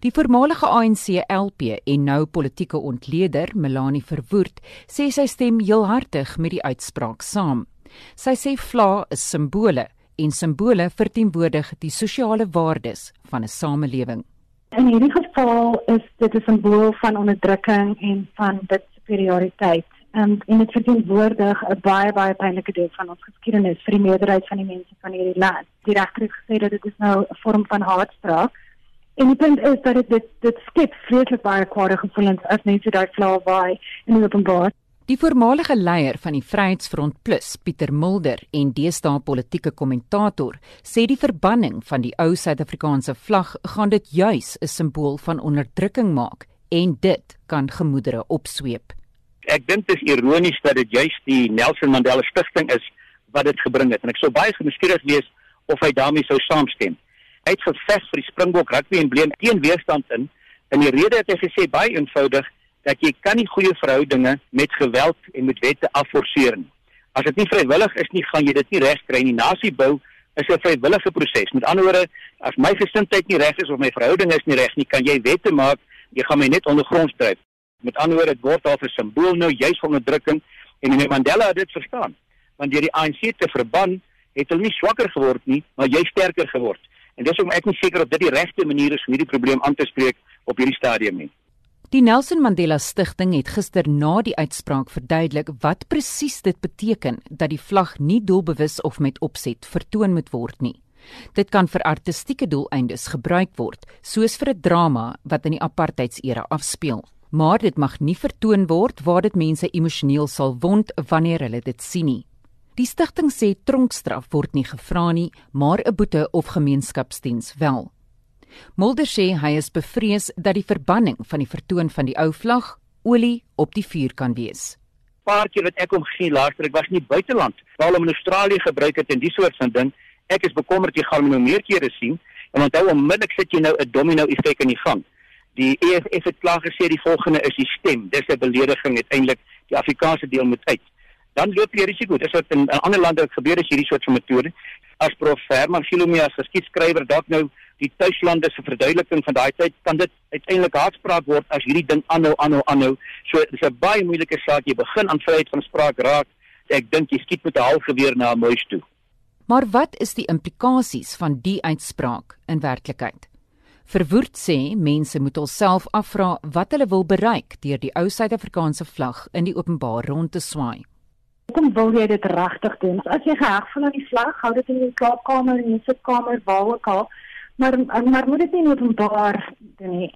Die voormalige ANC LP en nou politieke ontleder, Melanie Verwoerd, sê sy stem heelhartig met die uitspraak saam. Sy sê vla is simbole en simbole verteenwoordig die sosiale waardes van 'n samelewing. In hierdie geval is dit 'n simbool van onderdrukking en van dit superioriteit. Um, en dit verteenwoordig 'n baie baie pynlike deel van ons geskiedenis vir die meerderheid van die mense van hierdie land. Die regter het gesê dat dit is nou 'n vorm van haatspraak En die punt is dat dit dit skep vreeslik baie kwade gevoelens as mense daai vla waai in openbaar. Die voormalige leier van die Vryheidsfront Plus, Pieter Mulder en deesdae politieke kommentator, sê die verbanning van die ou Suid-Afrikaanse vlag gaan dit juis 'n simbool van onderdrukking maak en dit kan gemoedere opsweep. Ek dink dit is ironies dat dit juis die Nelson Mandela Stichting is wat dit gebring het en ek sou baie geskiedig wees of hy daarmee sou saamstem uitgeveg vir die Springbok rugby en bleen teen weerstand in. En die rede het hy gesê baie eenvoudig dat jy kan nie goeie verhoudinge met geweld en met wette afforceer nie. As dit nie vrywillig is nie, gaan jy dit nie regkry nie. Nasie bou is 'n vrywillige proses. Met ander woorde, as my gesindheid nie reg is of my verhouding is nie reg nie, kan jy wette maak, jy gaan my net ondergronds dryf. Met ander woorde, dit word al 'n simbool nou juis van onderdrukking en meneer Mandela het dit verstaan. Want deur die ANC te verban, het hulle nie swakker geword nie, maar jy sterker geword. En dis hoekom ek nie seker of dit die regte manier is om hierdie probleem aan te spreek op hierdie stadium nie. Die Nelson Mandela Stichting het gister na die uitspraak verduidelik wat presies dit beteken dat die vlag nie doelbewus of met opset vertoon moet word nie. Dit kan vir artistieke doeleindes gebruik word, soos vir 'n drama wat in die apartheidsera afspeel. Maar dit mag nie vertoon word waar dit mense emosioneel sal wond wanneer hulle dit sien nie. Die stigting sê tronkstraf word nie gevra nie, maar 'n boete of gemeenskapsdiens wel. Mulder sê hy is bevrees dat die verbanning van die vertoon van die ou vlag olie op die vuur kan wees. Paartjie wat ek hom gesien laaster, ek was nie buiteland, waar hom in Australië gebruik het en die soort van ding. Ek is bekommerd jy gaan nou meer kere sien en onthou onmiddellik sit jy nou 'n domino effek in die gang. Die EFF het klaar gesê die volgende is die stem. Dis 'n belediging uiteindelik. Die Afrikaanse deel moet uit dan loop jy risiko. Dis wat in, in ander lande gebeur as hierdie soort van metode. As prof Herman Gilomia as geskiedskrywer dalk nou die tuislande se verduideliking van daai tyd kan dit uiteindelik haatspraak word as hierdie ding aanhou aanhou aanhou. So dis 'n baie moeilike saak. Jy begin aan vryheid van spraak raak. Ek dink jy skiet met 'n halfgeweer na 'n muis toe. Maar wat is die implikasies van die uitspraak in werklikheid? Verwoerd sê mense moet hulself afvra wat hulle wil bereik deur die ou Suid-Afrikaanse vlag in die openbaar rond te swaai. Hoekom wil jy dit regtig doen? As jy geheg voel aan die vlag, hou dit in jou slaapkamer en jou sitkamer waar ook al. Maar maar moet dit nie openbaar doen nie.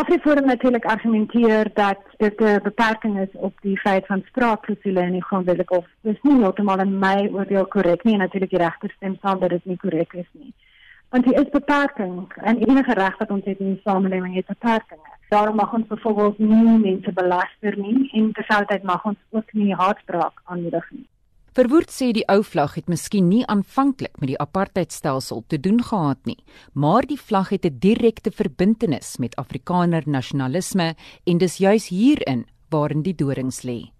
Afriforum natuurlik argumenteer dat dit 'n beperking is op die feit van spraakklausule in die grondwet of dis nie heeltemal in my oordeel korrek nie en natuurlik die regter stem saam dat dit nie korrek is nie. Want dit is beperking en enige reg wat ons het in die samelewing het beperkings. Daarom mag ons byvoorbeeld nie mense belaster nie en terselfdertyd mag ons ook nie haatspraak aanmoedig nie. Verwoord sê die ou vlag het miskien nie aanvanklik met die apartheidstelsel te doen gehad nie, maar die vlag het 'n direkte verbintenis met Afrikaner nasionalisme en dis juis hierin waarin die dorings lê.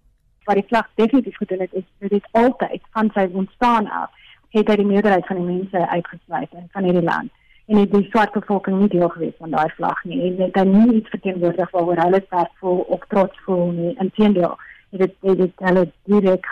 Wat die vlag definitief gedoen het is dit altyd van sy ontstaan af het hy die meerderheid van die mense uitgesluit van hierdie land. En het die swart bevolking nie deel gewees van daai vlag nie. En dit dan nie iets verteenwoordig waaroor hulle sterk voel of trots voel nie. Inteendeel het dit het dit hulle direk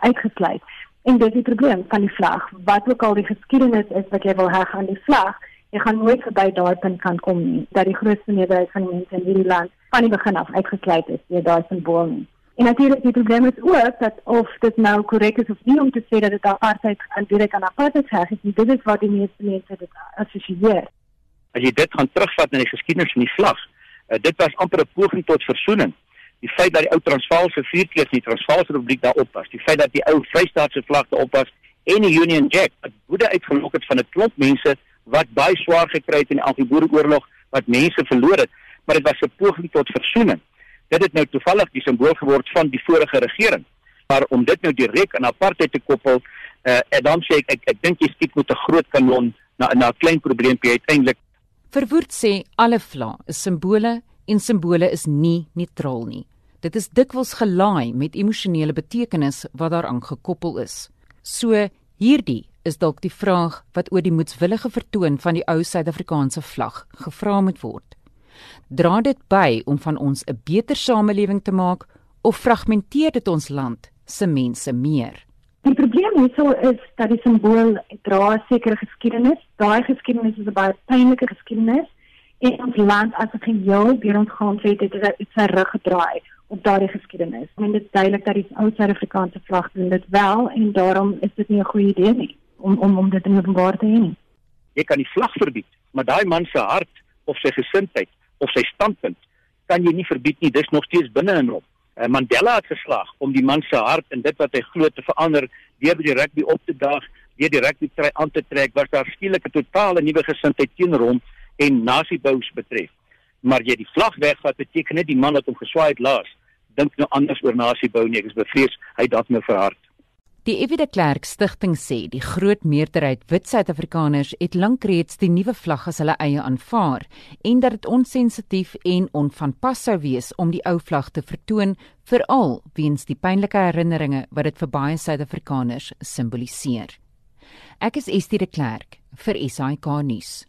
uitgesluit. En dit is die probleem van die vlag. Wat ook al die geskiedenis is wat jy wil hê aan die vlag jy gaan nooit verby daai punt kan kom nie. Dat die grootste meerderheid van die mense in hierdie land van die begin af uitgesluit is deur daai simbool nie En natuurlik die probleem is ook dat of dit nou korrek is of nie om te sê dat dit apartheid aan direk aan apartheid reg is, dit is wat die meeste mense dit assosieer. As jy dit gaan terugvat na die geskiedenis van die vlag, uh, dit was amper 'n poging tot versoening. Die feit dat die ou Transvaalse vierkleurs in die Transvaalse Republiek daarop was, die feit dat die ou Vrystaatse vlag daarop was en die Union Jack, wat woede uitgelok het van 'n klomp mense wat baie swaar gekry het in die Anglo-Boereoorlog, wat mense verloor het, maar dit was 'n poging tot versoening dit het nou toevallig die simbool geword van die vorige regering. Maar om dit nou direk aan apartheid te koppel, uh, en dan sê ek ek, ek dink jy skiet met 'n groot kanon na na 'n klein probleempie uiteindelik. Verwoord sê alle vla is simbole en simbole is nie neutraal nie. Dit is dikwels gelaai met emosionele betekenis wat daaraan gekoppel is. So hierdie is dalk die vraag wat oor die moedswillige vertoon van die ou Suid-Afrikaanse vlag gevra moet word. Dra dit by om van ons 'n beter samelewing te maak of fragmenteer dit ons land se mense meer? Die probleem hierso is dat die simbool dra 'n sekere geskiedenis. Daai geskiedenis is 'n baie pynlike geskiedenis en ons land as 'n geheel deur ons grondwet het dit sy rug gedraai op daardie geskiedenis. I mean dit is duidelik dat die ou Suid-Afrikaanse vlag doen dit wel en daarom is dit nie 'n goeie idee nie om om om dit in openbaar te hê nie. Jy kan die vlag verbied, maar daai man se hart of sy gesindheid of sy standpunt kan jy nie verbied nie. Dis nog steeds binne in hom. Uh, Mandela het geslaag om die man se hart en dit wat hy glo te verander deur die rugby op te daag, deur die rugby try aan te trek, was daar skielik 'n totale nuwe gesindheid teenoor hom en nasiebous betref. Maar jy die vlag wegvat beteken net die man wat hom geswaai het laas dink nou anders oor nasiebou nie. Ek is bevrees hy dalk nou verhard. Die Evie de Klerk Stichting sê die groot meerderheid wit Suid-Afrikaners het lank reeds die nuwe vlag as hulle eie aanvaar en dat dit onsensitief en onvanpas sou wees om die ou vlag te vertoon veral weens die pynlike herinneringe wat dit vir baie Suid-Afrikaners simboliseer. Ek is Estie de Klerk vir SAK nuus.